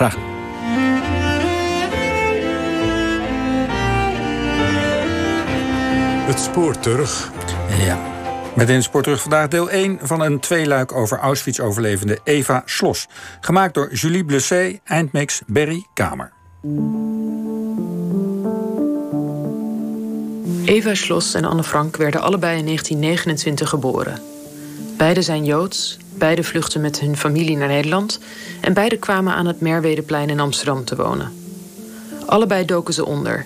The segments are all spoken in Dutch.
Graag. Het spoor terug. Ja. Met in Sport terug vandaag deel 1 van een tweeluik over Auschwitz-overlevende Eva Slos. Gemaakt door Julie Blusset, eindmix Berry Kamer. Eva Schloss en Anne Frank werden allebei in 1929 geboren. Beide zijn Joods, beide vluchten met hun familie naar Nederland... en beide kwamen aan het Merwedeplein in Amsterdam te wonen. Allebei doken ze onder.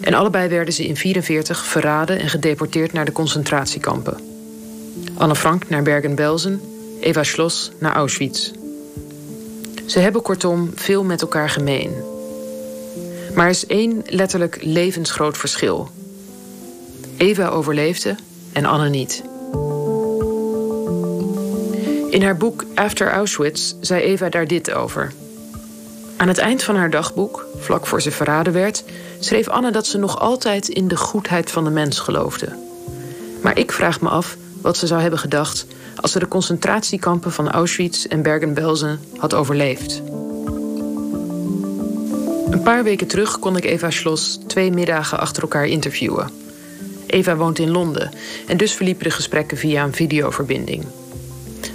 En allebei werden ze in 1944 verraden en gedeporteerd naar de concentratiekampen. Anne Frank naar Bergen-Belsen, Eva Schloss naar Auschwitz. Ze hebben kortom veel met elkaar gemeen. Maar er is één letterlijk levensgroot verschil... Eva overleefde en Anne niet. In haar boek After Auschwitz zei Eva daar dit over. Aan het eind van haar dagboek, vlak voor ze verraden werd, schreef Anne dat ze nog altijd in de goedheid van de mens geloofde. Maar ik vraag me af wat ze zou hebben gedacht als ze de concentratiekampen van Auschwitz en Bergen-Belsen had overleefd. Een paar weken terug kon ik Eva Schloss twee middagen achter elkaar interviewen. Eva woont in Londen en dus verliepen de gesprekken via een videoverbinding.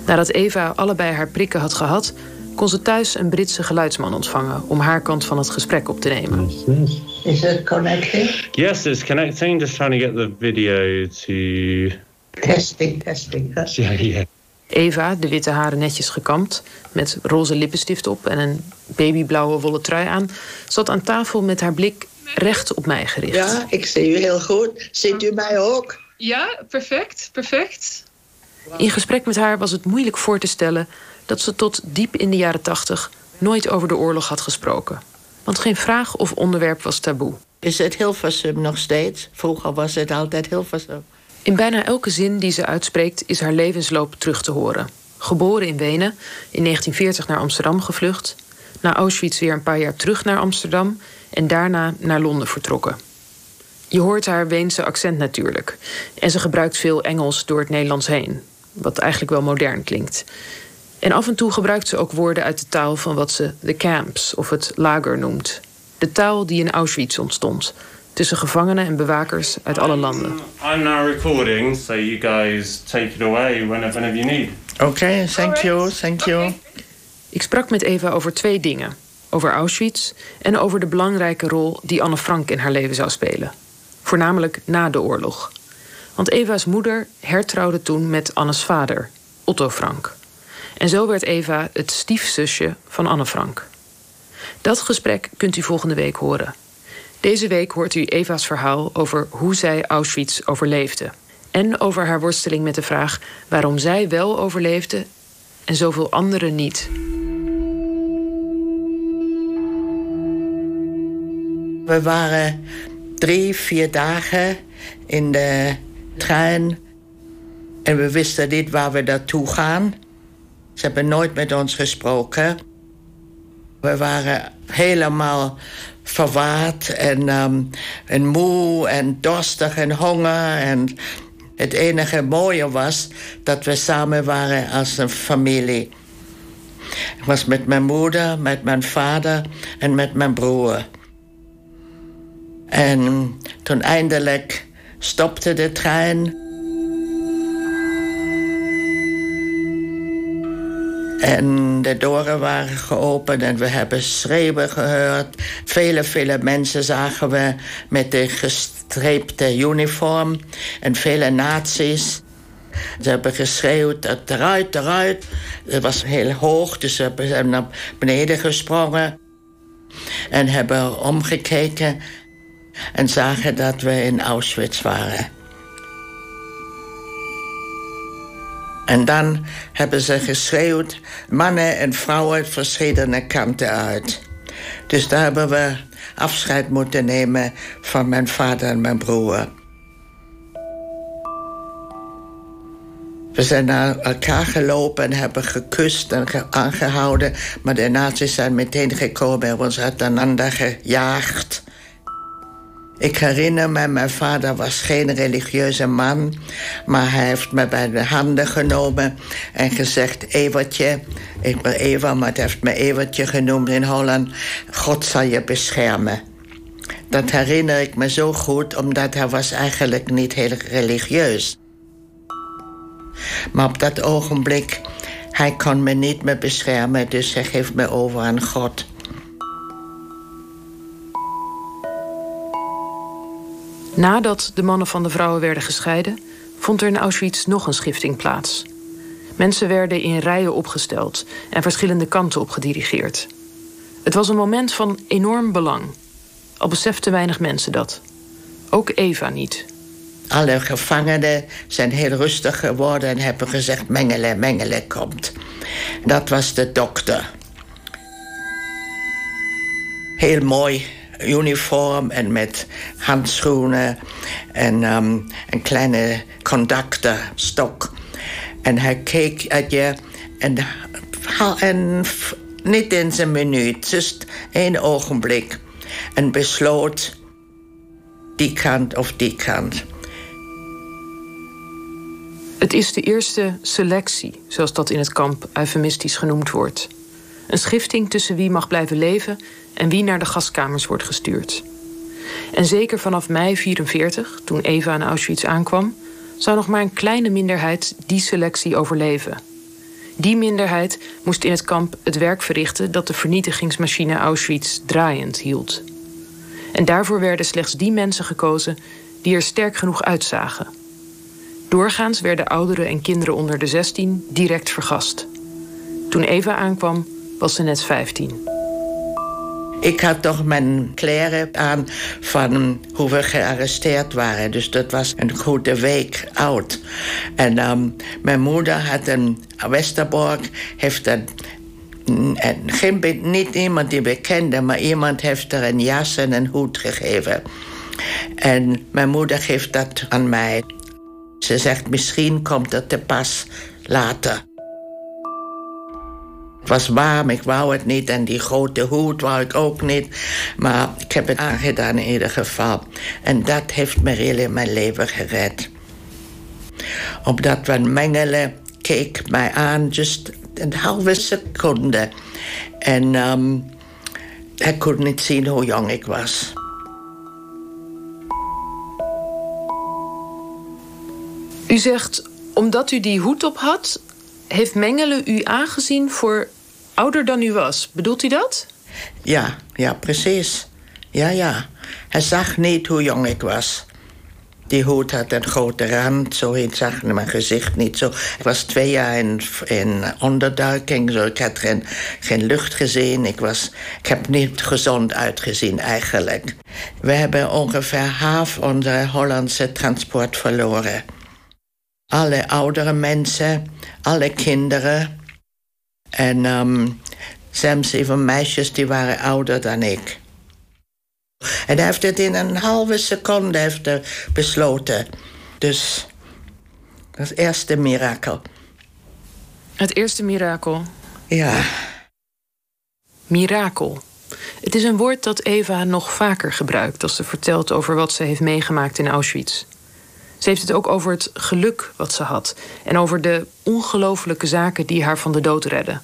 Nadat Eva allebei haar prikken had gehad, kon ze thuis een Britse geluidsman ontvangen om haar kant van het gesprek op te nemen. Is it connecting? Yes, it's connecting. Just trying to get the video to. Testing, testing. Yeah, yeah. Eva, de witte haren netjes gekamd, met roze lippenstift op en een babyblauwe wollen trui aan, zat aan tafel met haar blik recht op mij gericht. Ja, ik zie u heel goed. Ziet u mij ook? Ja, perfect, perfect. In gesprek met haar was het moeilijk voor te stellen dat ze tot diep in de jaren tachtig nooit over de oorlog had gesproken. Want geen vraag of onderwerp was taboe. Is het Hilversum nog steeds? Vroeger was het altijd Hilversum. In bijna elke zin die ze uitspreekt is haar levensloop terug te horen. Geboren in Wenen, in 1940 naar Amsterdam gevlucht, na Auschwitz weer een paar jaar terug naar Amsterdam en daarna naar Londen vertrokken. Je hoort haar Weense accent natuurlijk. En ze gebruikt veel Engels door het Nederlands heen. Wat eigenlijk wel modern klinkt. En af en toe gebruikt ze ook woorden uit de taal van wat ze de camps of het lager noemt. De taal die in Auschwitz ontstond. Tussen gevangenen en bewakers uit alle landen. I'm now recording, so you guys take it away whenever, you need. Oké, okay, thank you, thank you. Ik sprak met Eva over twee dingen over Auschwitz en over de belangrijke rol die Anne Frank in haar leven zou spelen. Voornamelijk na de oorlog. Want Eva's moeder hertrouwde toen met Annes vader, Otto Frank. En zo werd Eva het stiefzusje van Anne Frank. Dat gesprek kunt u volgende week horen. Deze week hoort u Eva's verhaal over hoe zij Auschwitz overleefde. En over haar worsteling met de vraag waarom zij wel overleefde en zoveel anderen niet. We waren drie, vier dagen in de trein. En we wisten niet waar we naartoe gaan. Ze hebben nooit met ons gesproken. We waren helemaal verwaard en, um, en moe en dorstig en honger. En het enige mooie was dat we samen waren als een familie. Ik was met mijn moeder, met mijn vader en met mijn broer. En toen eindelijk stopte de trein. En de deuren waren geopend en we hebben schreeuwen gehoord. Vele, vele mensen zagen we met de gestreepte uniform. En vele nazi's. Ze hebben geschreeuwd, eruit, eruit. Het was heel hoog, dus ze zijn naar beneden gesprongen. En hebben omgekeken en zagen dat we in Auschwitz waren. En dan hebben ze geschreeuwd, mannen en vrouwen verschillende kanten uit. Dus daar hebben we afscheid moeten nemen van mijn vader en mijn broer. We zijn naar elkaar gelopen en hebben gekust en aangehouden. Maar de nazi's zijn meteen gekomen en ons uiteenander gejaagd. Ik herinner me, mijn vader was geen religieuze man, maar hij heeft me bij de handen genomen en gezegd: Evertje, ik ben Eva, maar hij heeft me Evertje genoemd in Holland. God zal je beschermen. Dat herinner ik me zo goed, omdat hij was eigenlijk niet heel religieus. Maar op dat ogenblik, hij kon me niet meer beschermen, dus hij geeft me over aan God. Nadat de mannen van de vrouwen werden gescheiden, vond er in Auschwitz nog een schifting plaats. Mensen werden in rijen opgesteld en verschillende kanten op gedirigeerd. Het was een moment van enorm belang. Al beseften weinig mensen dat. Ook Eva niet. Alle gevangenen zijn heel rustig geworden en hebben gezegd: Mengele, Mengele komt. Dat was de dokter. Heel mooi uniform en met handschoenen en um, een kleine conductorstok. En hij keek uit je en, en niet in zijn minuut, just één ogenblik. En besloot die kant of die kant. Het is de eerste selectie, zoals dat in het kamp eufemistisch genoemd wordt. Een schifting tussen wie mag blijven leven en wie naar de gaskamers wordt gestuurd. En zeker vanaf mei 44, toen Eva aan Auschwitz aankwam, zou nog maar een kleine minderheid die selectie overleven. Die minderheid moest in het kamp het werk verrichten dat de vernietigingsmachine Auschwitz draaiend hield. En daarvoor werden slechts die mensen gekozen die er sterk genoeg uitzagen. Doorgaans werden ouderen en kinderen onder de 16 direct vergast. Toen Eva aankwam, was ze net 15. Ik had toch mijn kleren aan van hoe we gearresteerd waren. Dus dat was een goede week oud. En um, mijn moeder had een Westerbork, heeft een en geen, niet iemand die we kenden, maar iemand heeft er een jas en een hoed gegeven. En mijn moeder geeft dat aan mij. Ze zegt, misschien komt het te pas later. Was warm, ik wou het niet. En die grote hoed wou ik ook niet. Maar ik heb het aangedaan in ieder geval. En dat heeft me really mijn leven gered. Op dat van Mengele keek mij aan, just een halve seconde. En um, hij kon niet zien hoe jong ik was. U zegt, omdat u die hoed op had, heeft Mengele u aangezien voor ouder dan u was. Bedoelt u dat? Ja, ja, precies. Ja, ja. Hij zag niet hoe jong ik was. Die hoed had een grote rand, zo heet zag mijn gezicht niet zo. Ik was twee jaar in, in onderduiking, zo. ik had geen, geen lucht gezien. Ik, was, ik heb niet gezond uitgezien eigenlijk. We hebben ongeveer half onze Hollandse transport verloren. Alle oudere mensen, alle kinderen. En um, zelfs even meisjes die waren ouder dan ik. En hij heeft het in een halve seconde heeft besloten. Dus dat is het eerste mirakel. Het eerste mirakel? Ja. Mirakel. Het is een woord dat Eva nog vaker gebruikt als ze vertelt over wat ze heeft meegemaakt in Auschwitz. Ze heeft het ook over het geluk wat ze had en over de ongelofelijke zaken die haar van de dood redden.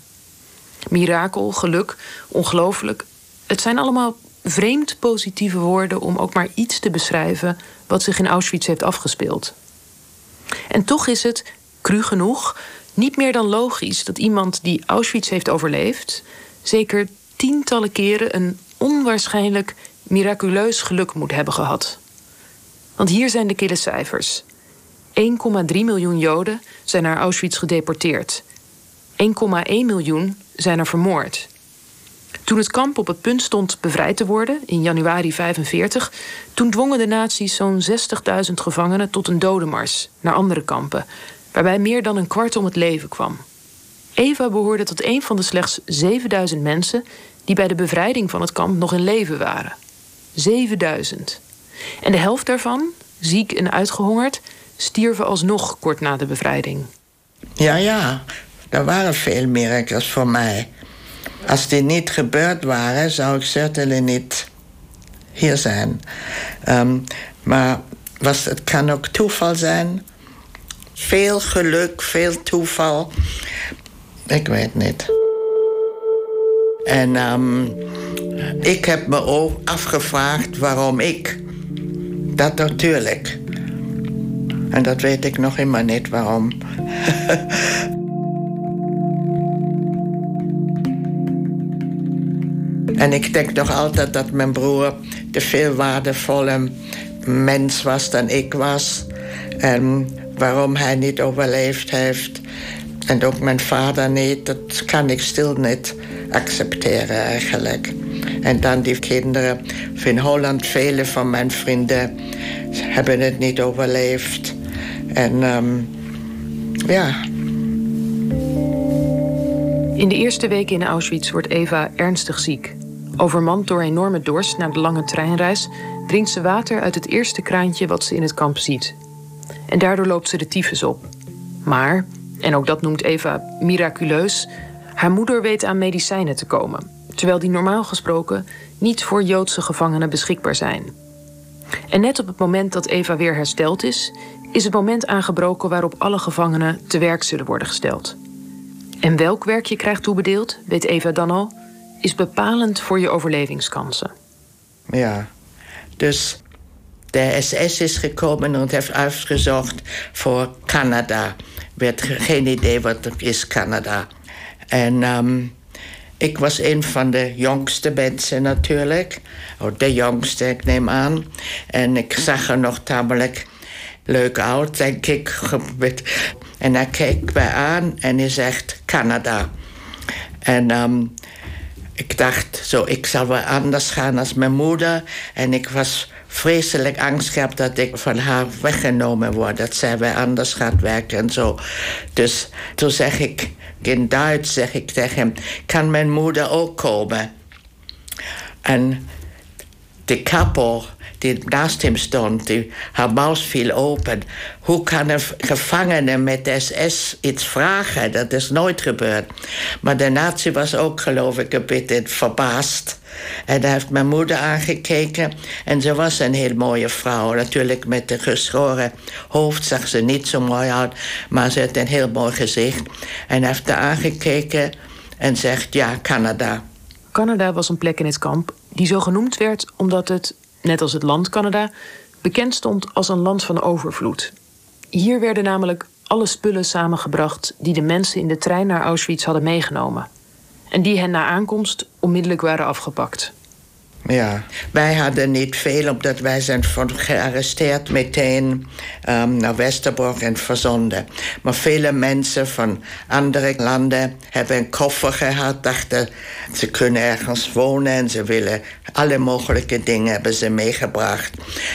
Mirakel, geluk, ongelooflijk. Het zijn allemaal vreemd positieve woorden om ook maar iets te beschrijven wat zich in Auschwitz heeft afgespeeld. En toch is het, cru genoeg, niet meer dan logisch dat iemand die Auschwitz heeft overleefd, zeker tientallen keren een onwaarschijnlijk miraculeus geluk moet hebben gehad. Want hier zijn de kille cijfers. 1,3 miljoen Joden zijn naar Auschwitz gedeporteerd. 1,1 miljoen zijn er vermoord. Toen het kamp op het punt stond bevrijd te worden, in januari 45, toen dwongen de nazi's zo'n 60.000 gevangenen tot een dodenmars naar andere kampen, waarbij meer dan een kwart om het leven kwam. Eva behoorde tot een van de slechts 7000 mensen die bij de bevrijding van het kamp nog in leven waren. 7000. En de helft daarvan, ziek en uitgehongerd, stierven alsnog kort na de bevrijding. Ja, ja, er waren veel miracles voor mij. Als die niet gebeurd waren, zou ik zeker niet hier zijn. Um, maar was, het kan ook toeval zijn. Veel geluk, veel toeval. Ik weet niet. En um, ik heb me ook afgevraagd waarom ik. Dat natuurlijk. En dat weet ik nog immer niet waarom. en ik denk nog altijd dat mijn broer de veel waardevolle mens was dan ik was. En waarom hij niet overleefd heeft. En ook mijn vader niet. Dat kan ik stil niet accepteren eigenlijk. En dan die kinderen. In Holland, vele van mijn vrienden hebben het niet overleefd. En um, ja. In de eerste weken in Auschwitz wordt Eva ernstig ziek. Overmand door enorme dorst na de lange treinreis drinkt ze water uit het eerste kraantje wat ze in het kamp ziet. En daardoor loopt ze de tyfus op. Maar, en ook dat noemt Eva miraculeus, haar moeder weet aan medicijnen te komen, terwijl die normaal gesproken niet voor Joodse gevangenen beschikbaar zijn. En net op het moment dat Eva weer hersteld is, is het moment aangebroken waarop alle gevangenen te werk zullen worden gesteld. En welk werk je krijgt toebedeeld, weet Eva dan al, is bepalend voor je overlevingskansen. Ja, dus de SS is gekomen en heeft uitgezocht voor Canada. Had geen idee wat is Canada. En um, ik was een van de jongste mensen natuurlijk. Oh, de jongste, ik neem aan. En ik zag er nog tamelijk leuk uit, denk ik. En hij keek mij aan en hij zegt Canada. En um, ik dacht, zo, ik zal wel anders gaan als mijn moeder. En ik was vreselijk angst gehad dat ik van haar weggenomen word. Dat zij weer anders gaat werken en zo. Dus toen zeg ik, in Duits zeg ik tegen hem... kan mijn moeder ook komen? En de kappel die naast hem stond, die, haar mouw viel open. Hoe kan een gevangene met SS iets vragen? Dat is nooit gebeurd. Maar de nazi was ook, geloof ik, een beetje verbaasd. En hij heeft mijn moeder aangekeken. En ze was een heel mooie vrouw. Natuurlijk met een geschoren hoofd zag ze niet zo mooi uit. Maar ze had een heel mooi gezicht. En heeft haar aangekeken en zegt, ja, Canada. Canada was een plek in het kamp die zo genoemd werd omdat het, net als het land Canada, bekend stond als een land van overvloed. Hier werden namelijk alle spullen samengebracht die de mensen in de trein naar Auschwitz hadden meegenomen. En die hen na aankomst onmiddellijk waren afgepakt. Ja, wij hadden niet veel, omdat wij zijn gearresteerd meteen um, naar Westerbork en verzonden. Maar vele mensen van andere landen hebben een koffer gehad, dachten ze kunnen ergens wonen en ze willen alle mogelijke dingen hebben ze meegebracht.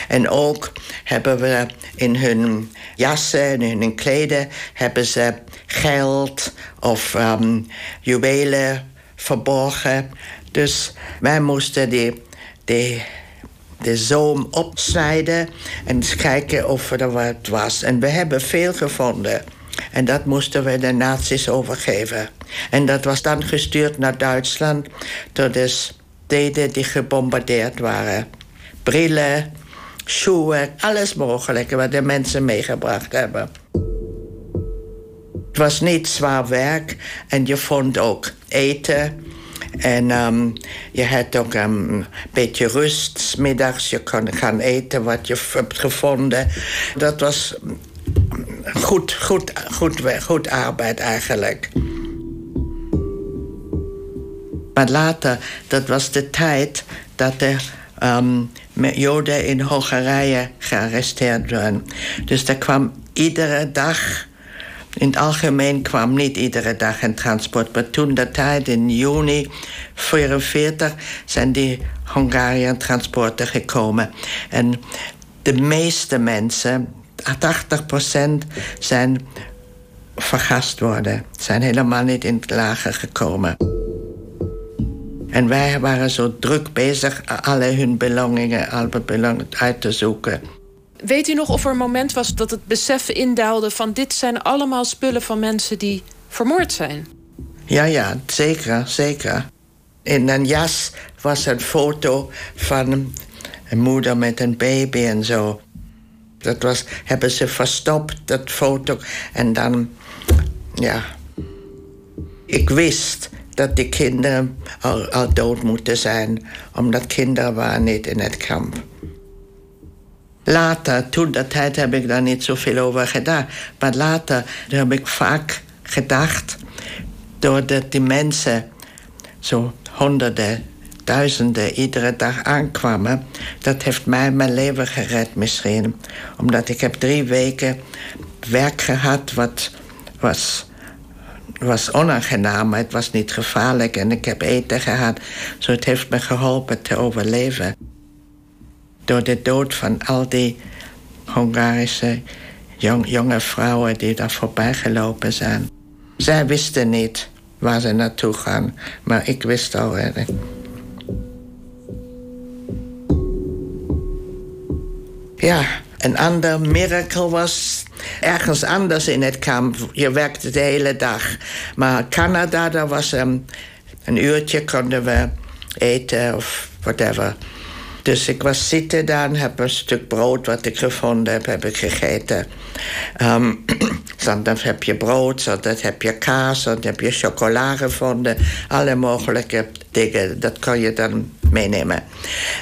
En ook hebben we in hun jassen en in hun kleden hebben ze geld of um, juwelen verborgen. Dus wij moesten die, die, de zoom opsnijden en kijken of er wat was. En we hebben veel gevonden. En dat moesten we de nazi's overgeven. En dat was dan gestuurd naar Duitsland door de steden die gebombardeerd waren. Brillen, schoenen, alles mogelijke wat de mensen meegebracht hebben. Het was niet zwaar werk en je vond ook eten. En um, je had ook een beetje rust. Middags je kon gaan eten wat je hebt gevonden. Dat was goed, goed, goed, goed arbeid eigenlijk. Maar later, dat was de tijd dat de Joden in Hongarije gearresteerd werden. Dus er kwam iedere dag in het algemeen kwam niet iedere dag een transport. Maar toen de tijd, in juni 1944, zijn die Hongarië transporten gekomen. En de meeste mensen, 80% zijn vergast worden. Zijn helemaal niet in het lager gekomen. En wij waren zo druk bezig alle hun belongingen, alle belongingen uit te zoeken. Weet u nog of er een moment was dat het besef indaalde van dit zijn allemaal spullen van mensen die vermoord zijn? Ja, ja, zeker, zeker. In een jas was een foto van Een moeder met een baby en zo. Dat was, hebben ze verstopt, dat foto. En dan, ja. Ik wist dat die kinderen al, al dood moeten zijn, omdat kinderen waren niet in het kamp. Later, toen dat tijd, heb ik daar niet zoveel over gedaan. Maar later heb ik vaak gedacht, doordat die mensen zo honderden, duizenden iedere dag aankwamen, dat heeft mij mijn leven gered misschien. Omdat ik heb drie weken werk gehad wat was was onaangenaam, maar het was niet gevaarlijk. En ik heb eten gehad. Zo het heeft me geholpen te overleven. Door de dood van al die jong, jonge vrouwen die daar voorbij gelopen zijn. Zij wisten niet waar ze naartoe gaan, maar ik wist al. Ja, een ander miracle was ergens anders in het kamp. Je werkte de hele dag. Maar Canada, daar was um, een uurtje konden we eten of whatever. Dus ik was zitten daar heb een stuk brood wat ik gevonden heb, heb ik gegeten. Um, dan heb je brood, dan heb je kaas, dan heb je chocola gevonden. Alle mogelijke dingen, dat kan je dan meenemen.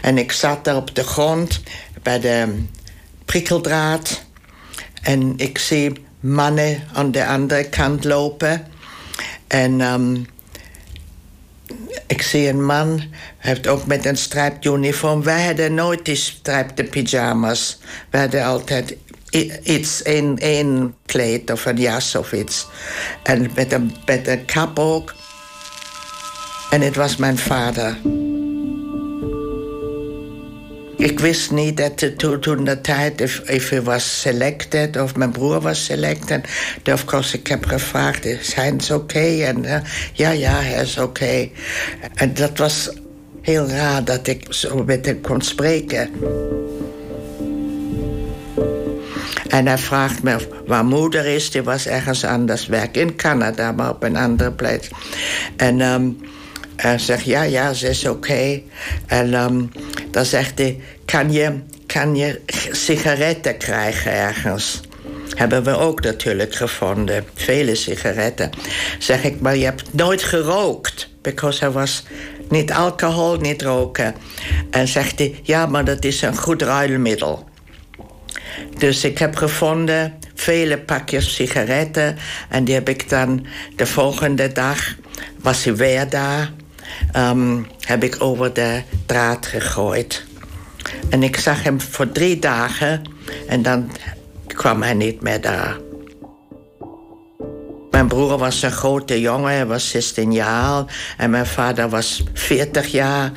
En ik zat daar op de grond bij de prikkeldraad. En ik zie mannen aan de andere kant lopen. En um, ik zie een man, heeft ook met een strijpt uniform. Wij hadden nooit die strijpte pyjama's. We hadden altijd iets, in één kleed of een jas of iets. En met een, met een kap ook. En het was mijn vader. Ik wist niet dat toen, toen de tijd, of hij was selected of mijn broer was selected. Of course, ik heb gevraagd, is hij oké? Okay? En uh, ja, ja, hij is oké. Okay. En dat was heel raar dat ik zo met hem kon spreken. En hij vraagt me waar moeder is. Die was ergens anders werk in Canada, maar op een andere um, hij zegt, ja, ja, ze is oké. En um, dan zegt hij, kan je, kan je sigaretten krijgen ergens? Hebben we ook natuurlijk gevonden. Vele sigaretten. Zeg ik, maar je hebt nooit gerookt. Because hij was niet alcohol, niet roken. En zegt hij, ja, maar dat is een goed ruilmiddel. Dus ik heb gevonden vele pakjes sigaretten. En die heb ik dan de volgende dag, was hij weer daar... Um, heb ik over de draad gegooid. En ik zag hem voor drie dagen en dan kwam hij niet meer daar. Mijn broer was een grote jongen, hij was 16 jaar. En mijn vader was 40 jaar.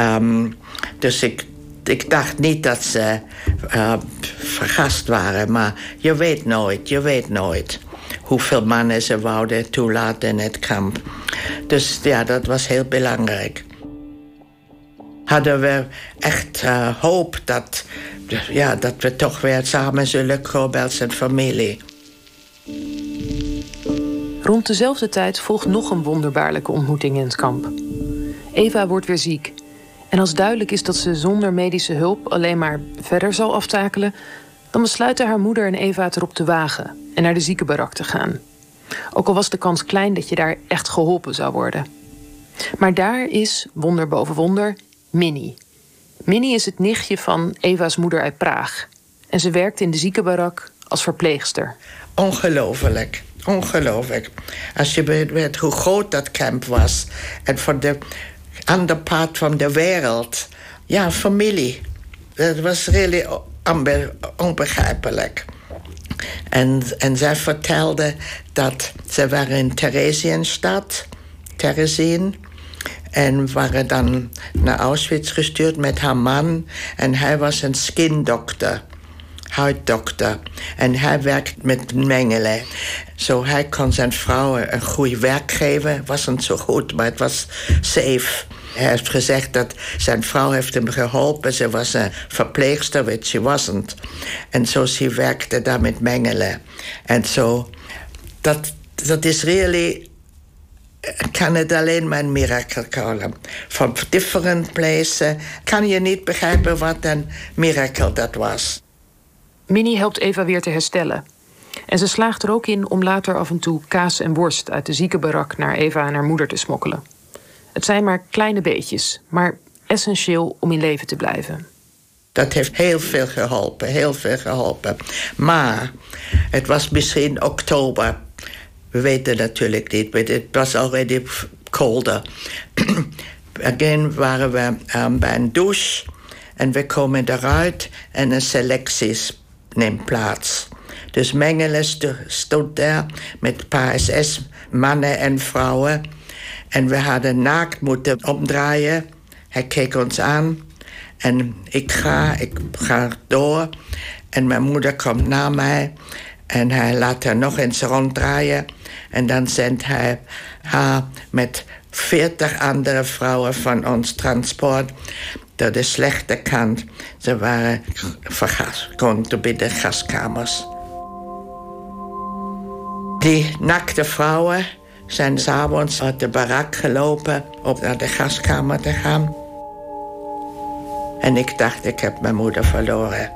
Um, dus ik, ik dacht niet dat ze uh, vergast waren. Maar je weet nooit, je weet nooit hoeveel mannen ze wouden toelaten in het kamp. Dus ja, dat was heel belangrijk. Hadden we echt uh, hoop dat, ja, dat we toch weer samen zullen komen als een familie. Rond dezelfde tijd volgt nog een wonderbaarlijke ontmoeting in het kamp. Eva wordt weer ziek. En als duidelijk is dat ze zonder medische hulp alleen maar verder zal aftakelen, dan besluiten haar moeder en Eva erop te wagen en naar de ziekenbarak te gaan. Ook al was de kans klein dat je daar echt geholpen zou worden. Maar daar is, wonder boven wonder, Minnie. Minnie is het nichtje van Eva's moeder uit Praag. En ze werkt in de ziekenbarak als verpleegster. Ongelooflijk. Ongelooflijk. Als je weet hoe groot dat camp was. En van de andere part van de wereld. Ja, familie. Dat was really onbegrijpelijk. En, en zij vertelde dat ze waren in Theresienstadt, Theresien. En waren dan naar Auschwitz gestuurd met haar man. En hij was een skindokter, huiddokter. En hij werkt met mengelen. Zo hij kon zijn vrouw een goed werk geven. Het was niet zo goed, maar het was safe. Hij heeft gezegd dat zijn vrouw heeft hem geholpen. Ze was een verpleegster, which she wasn't. En zo ze werkte daar met mengelen. En zo, dat, dat is really kan het alleen maar een mirakel komen. Van different places kan je niet begrijpen wat een mirakel dat was. Minnie helpt Eva weer te herstellen. En ze slaagt er ook in om later af en toe kaas en worst uit de ziekenbarak naar Eva en haar moeder te smokkelen. Het zijn maar kleine beetjes, maar essentieel om in leven te blijven. Dat heeft heel veel geholpen, heel veel geholpen. Maar het was misschien oktober. We weten natuurlijk niet, maar het was already colder. Again waren we um, bij een douche en we komen eruit en een selectie neemt plaats. Dus Mengele stond daar met PSS, mannen en vrouwen. En we hadden naakt moeten omdraaien. Hij keek ons aan. En ik ga, ik ga door. En mijn moeder komt naar mij. En hij laat haar nog eens ronddraaien. En dan zendt hij haar met veertig andere vrouwen van ons transport door de slechte kant. Ze waren vergas, gewoon bij de gaskamers. Die nakte vrouwen zijn s'avonds uit de barak gelopen om naar de gaskamer te gaan. En ik dacht, ik heb mijn moeder verloren.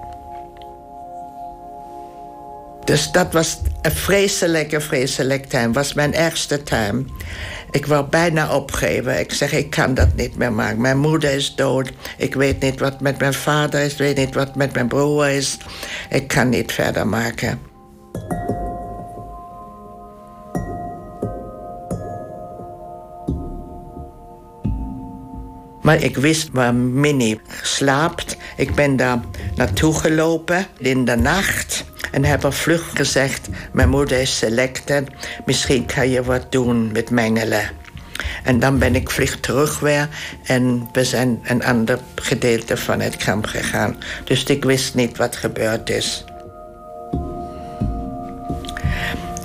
Dus dat was een vreselijke, vreselijke time. was mijn ergste time. Ik wou bijna opgeven. Ik zeg, ik kan dat niet meer maken. Mijn moeder is dood. Ik weet niet wat met mijn vader is. Ik weet niet wat met mijn broer is. Ik kan niet verder maken. Maar ik wist waar Minnie slaapt. Ik ben daar naartoe gelopen in de nacht. En heb er vlug gezegd: Mijn moeder is selected. Misschien kan je wat doen met mengelen. En dan ben ik vlug terug weer. En we zijn een ander gedeelte van het kamp gegaan. Dus ik wist niet wat gebeurd is.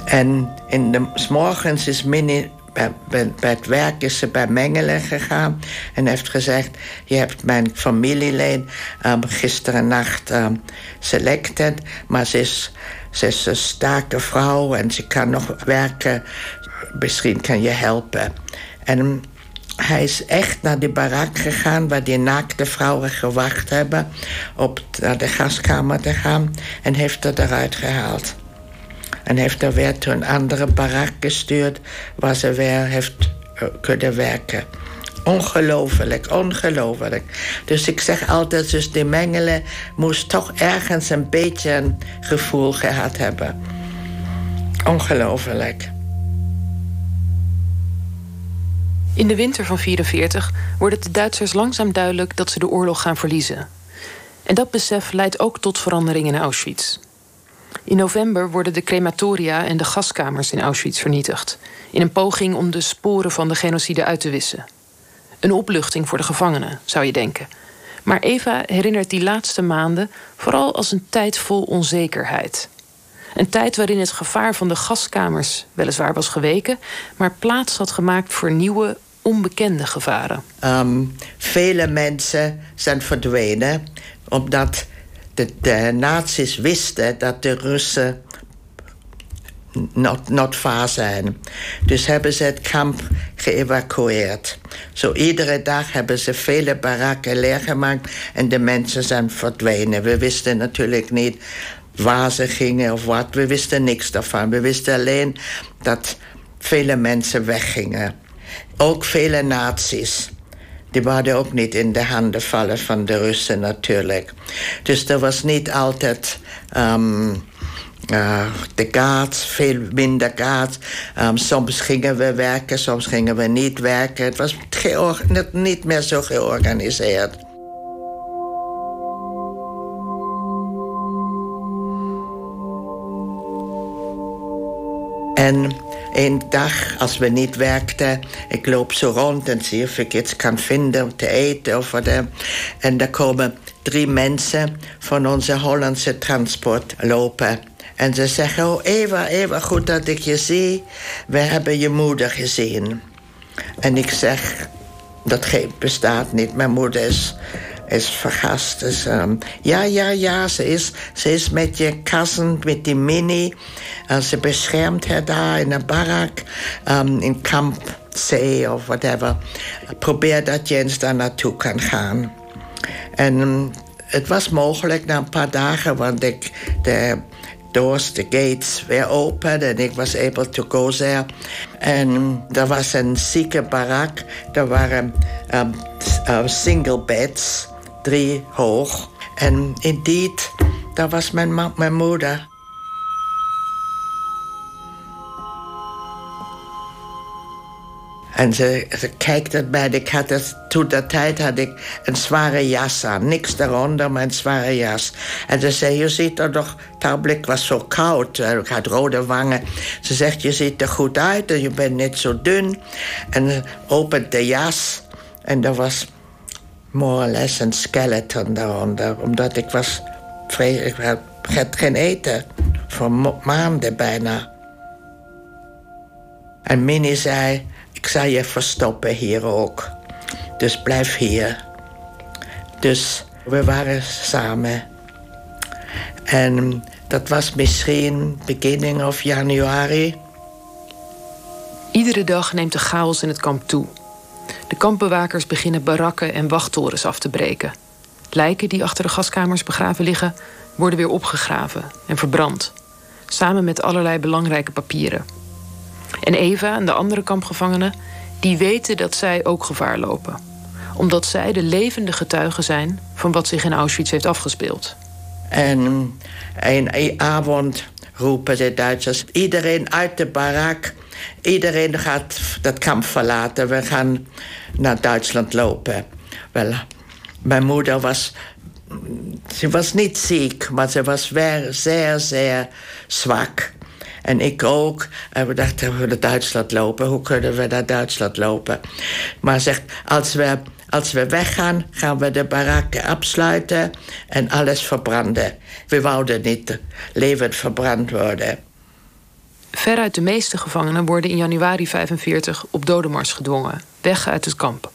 En in de morgens is Minnie bij, het werk is ze bij Mengelen gegaan en heeft gezegd: Je hebt mijn familielid um, gisteren nacht um, selected, maar ze is, ze is een sterke vrouw en ze kan nog werken. Misschien kan je helpen. En hij is echt naar de barak gegaan waar die naakte vrouwen gewacht hebben op naar de gaskamer te gaan en heeft er eruit gehaald. En heeft er weer to een andere barak gestuurd waar ze weer heeft eh, kunnen werken. Ongelooflijk, ongelooflijk. Dus ik zeg altijd, dus die mengelen moest toch ergens een beetje een gevoel gehad hebben. Ongelooflijk. In de winter van 1944 wordt het de Duitsers langzaam duidelijk dat ze de oorlog gaan verliezen. En dat besef leidt ook tot veranderingen in Auschwitz. In november worden de crematoria en de gaskamers in Auschwitz vernietigd. In een poging om de sporen van de genocide uit te wissen. Een opluchting voor de gevangenen, zou je denken. Maar Eva herinnert die laatste maanden vooral als een tijd vol onzekerheid. Een tijd waarin het gevaar van de gaskamers weliswaar was geweken, maar plaats had gemaakt voor nieuwe, onbekende gevaren. Um, vele mensen zijn verdwenen omdat de, nazi's wisten dat de Russen not, not zijn. Dus hebben ze het kamp geëvacueerd. Zo iedere dag hebben ze vele barakken leergemaakt en de mensen zijn verdwenen. We wisten natuurlijk niet waar ze gingen of wat. We wisten niks daarvan. We wisten alleen dat vele mensen weggingen. Ook vele nazi's. Die waren ook niet in de handen vallen van de Russen natuurlijk. Dus er was niet altijd um, de gas, veel minder gas. Um, soms gingen we werken, soms gingen we niet werken. Het was niet meer zo georganiseerd. Een dag, als we niet werkten, ik loop zo rond en zie of ik iets kan vinden om te eten. Of wat, en daar komen drie mensen van onze Hollandse transport lopen. En ze zeggen, oh Eva, Eva, goed dat ik je zie. We hebben je moeder gezien. En ik zeg, dat bestaat niet. Mijn moeder is is vergast. Dus, um, ja, ja, ja, ze is, ze is met je kassen, met die mini. Uh, ze beschermt haar daar in een barak, um, in kamp zee of whatever. Probeer dat je eens daar naartoe kan gaan. En mm, het was mogelijk na een paar dagen, want ik, de doors, de gates weer open en ik was able to go there. En er was een zieke barak. Er waren um, single beds, drie hoog. En indeed, dat was mijn, moeder. En ze, ze kijkt mij. Ik had het, toen dat tijd had ik een zware jas aan. Niks daaronder, maar een zware jas. En ze zei, je ziet er toch... Het blik was zo koud. Ik had rode wangen. Ze zegt, je ziet er goed uit en je bent niet zo dun. En opent de jas. En er was more or less een skeleton daaronder. Omdat ik was... Ik had geen eten. Voor maanden bijna. En Minnie zei... Ik zal je verstoppen hier ook. Dus blijf hier. Dus we waren samen. En dat was misschien beginning of januari. Iedere dag neemt de chaos in het kamp toe. De kampbewakers beginnen barakken en wachttorens af te breken. Lijken die achter de gaskamers begraven liggen, worden weer opgegraven en verbrand. Samen met allerlei belangrijke papieren. En Eva en de andere kampgevangenen, die weten dat zij ook gevaar lopen. Omdat zij de levende getuigen zijn van wat zich in Auschwitz heeft afgespeeld. En een avond roepen de Duitsers iedereen uit de barak. Iedereen gaat dat kamp verlaten. We gaan naar Duitsland lopen. Wel, mijn moeder was. Ze was niet ziek, maar ze was weer zeer, zeer zwak. En ik ook. En we dachten, we naar Duitsland lopen. Hoe kunnen we naar Duitsland lopen? Maar zegt, als we, als we weggaan, gaan we de barakken afsluiten en alles verbranden. We wouden niet levend verbrand worden. Veruit de meeste gevangenen worden in januari 45 op dodenmars gedwongen, weg uit het kamp.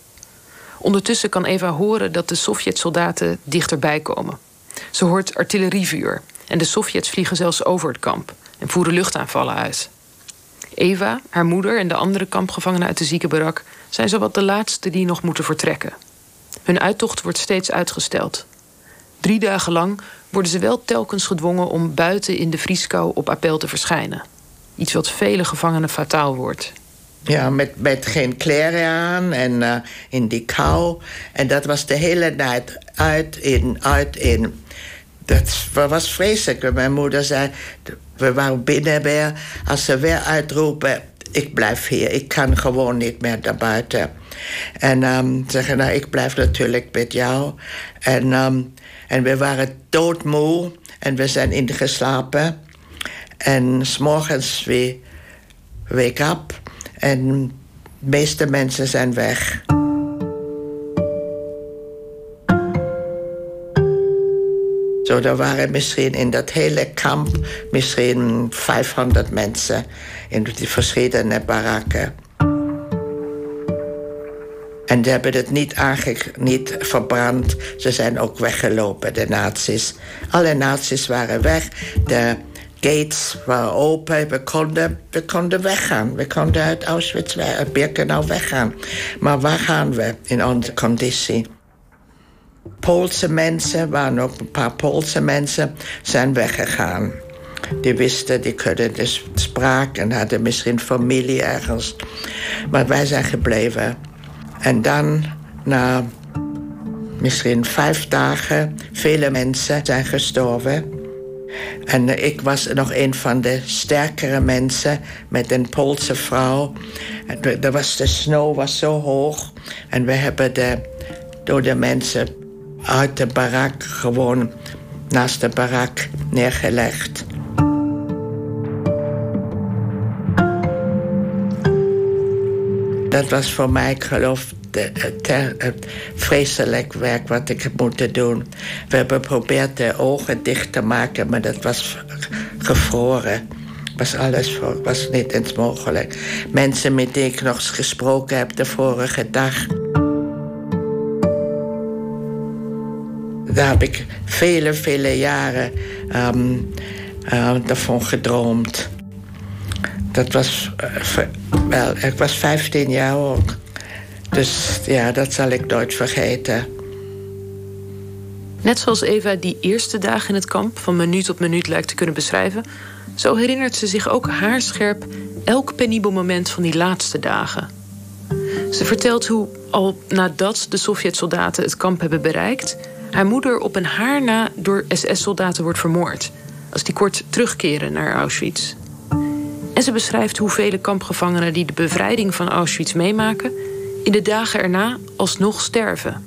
Ondertussen kan Eva horen dat de Sovjet-soldaten dichterbij komen. Ze hoort artillerievuur en de Sovjets vliegen zelfs over het kamp en voeren luchtaanvallen uit. Eva, haar moeder en de andere kampgevangenen uit de ziekenbarak zijn zowat de laatste die nog moeten vertrekken. Hun uittocht wordt steeds uitgesteld. Drie dagen lang worden ze wel telkens gedwongen om buiten in de vrieskou op appel te verschijnen. Iets wat vele gevangenen fataal wordt. Ja, met, met geen kleren aan en uh, in die kou. En dat was de hele nacht uit, in, uit, in. Dat was vreselijk. Mijn moeder zei, we waren binnen weer. Als ze weer uitroepen, ik blijf hier. Ik kan gewoon niet meer naar buiten. En um, zeggen, nou, ik blijf natuurlijk met jou. En, um, en we waren doodmoe. En we zijn ingeslapen. En s'morgens we wake up. En de meeste mensen zijn weg. Zo, er waren misschien in dat hele kamp misschien 500 mensen in die verschillende barakken. En die hebben het niet, niet verbrand. Ze zijn ook weggelopen, de nazi's. Alle nazi's waren weg. De gates waren open. We konden, we konden weggaan. We konden uit Auschwitz, uit Birkenau weggaan. Maar waar gaan we in onze conditie? Poolse mensen, waren ook een paar Poolse mensen, zijn weggegaan. Die wisten, die kunnen dus spraak en hadden misschien familie ergens. Maar wij zijn gebleven. En dan, na misschien vijf dagen, vele mensen zijn gestorven. En ik was nog een van de sterkere mensen met een Poolse vrouw. En was, de sneeuw was zo hoog. En we hebben de, door de mensen uit de barak gewoon naast de barak neergelegd. Dat was voor mij, ik geloof, het vreselijk werk wat ik heb moeten doen. We hebben geprobeerd de ogen dicht te maken, maar dat was gevroren. Was alles was niet eens mogelijk. Mensen met wie ik nog gesproken heb de vorige dag. Daar heb ik vele, vele jaren um, daarvan gedroomd. Dat was uh, Wel, ik was 15 jaar ook. Dus ja, dat zal ik nooit vergeten. Net zoals Eva die eerste dagen in het kamp van minuut op minuut lijkt te kunnen beschrijven, zo herinnert ze zich ook haarscherp elk penibel moment van die laatste dagen. Ze vertelt hoe, al nadat de Sovjet-soldaten het kamp hebben bereikt, haar moeder op een haar na door SS-soldaten wordt vermoord. Als die kort terugkeren naar Auschwitz. En ze beschrijft hoe vele kampgevangenen die de bevrijding van Auschwitz meemaken, in de dagen erna alsnog sterven.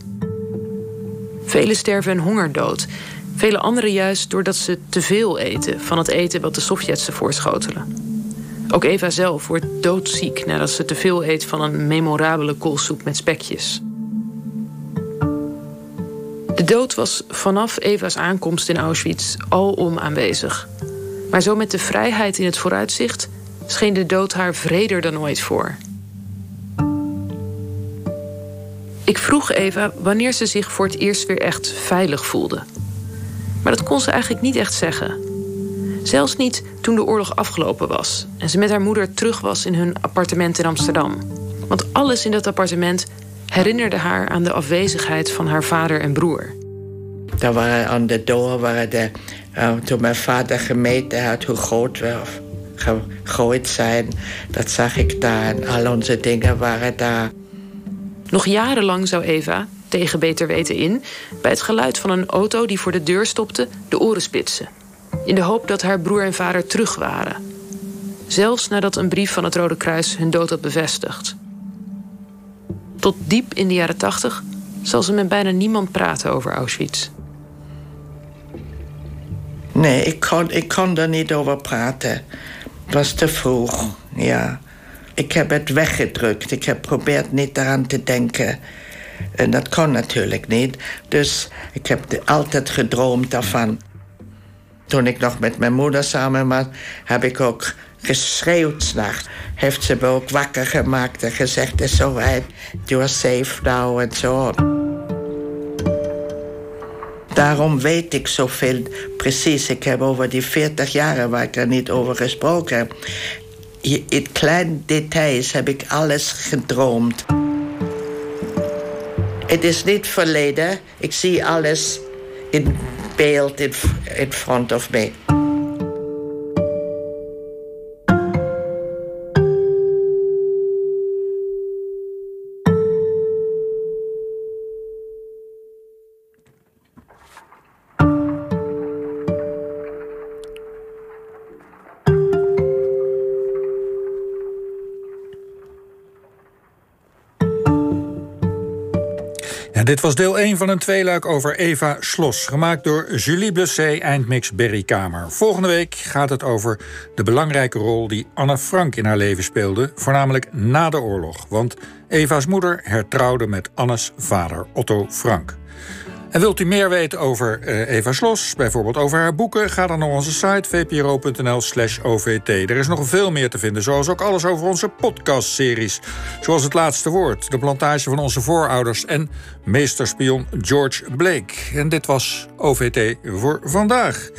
Velen sterven een hongerdood. Vele anderen juist doordat ze te veel eten van het eten wat de Sovjets ze voorschotelen. Ook Eva zelf wordt doodziek nadat ze te veel eet van een memorabele koolsoep met spekjes. De dood was vanaf Eva's aankomst in Auschwitz alom aanwezig. Maar zo met de vrijheid in het vooruitzicht scheen de dood haar vreder dan ooit voor. Ik vroeg Eva wanneer ze zich voor het eerst weer echt veilig voelde. Maar dat kon ze eigenlijk niet echt zeggen. Zelfs niet toen de oorlog afgelopen was en ze met haar moeder terug was in hun appartement in Amsterdam. Want alles in dat appartement herinnerde haar aan de afwezigheid van haar vader en broer. Daar waren aan de waren de, uh, toen mijn vader gemeten had hoe groot we gegooid zijn, dat zag ik daar en al onze dingen waren daar. Nog jarenlang zou Eva, tegen beter weten in, bij het geluid van een auto die voor de deur stopte, de oren spitsen. In de hoop dat haar broer en vader terug waren. Zelfs nadat een brief van het Rode Kruis hun dood had bevestigd. Tot diep in de jaren tachtig zal ze met bijna niemand praten over Auschwitz. Nee, ik kon, ik kon er niet over praten. Het was te vroeg, ja. Ik heb het weggedrukt. Ik heb geprobeerd niet eraan te denken. En dat kon natuurlijk niet. Dus ik heb altijd gedroomd daarvan. Toen ik nog met mijn moeder samen was, heb ik ook geschreeuwd s'nachts. Heeft ze me ook wakker gemaakt en gezegd: is zo you are safe now en zo. Daarom weet ik zoveel precies. Ik heb over die 40 jaren waar ik er niet over gesproken heb. In kleine details heb ik alles gedroomd. Het is niet verleden. Ik zie alles in beeld in, in front of me. Dit was deel 1 van een tweeluik over Eva Slos. Gemaakt door Julie Blessé, eindmix Berry Kamer. Volgende week gaat het over de belangrijke rol die Anne Frank in haar leven speelde. Voornamelijk na de oorlog. Want Eva's moeder hertrouwde met Annes vader Otto Frank. En wilt u meer weten over uh, Eva Slos, bijvoorbeeld over haar boeken, ga dan naar onze site vpro.nl/slash OVT. Er is nog veel meer te vinden, zoals ook alles over onze podcastseries. Zoals Het Laatste Woord, de plantage van onze voorouders en meesterspion George Blake. En dit was OVT voor vandaag.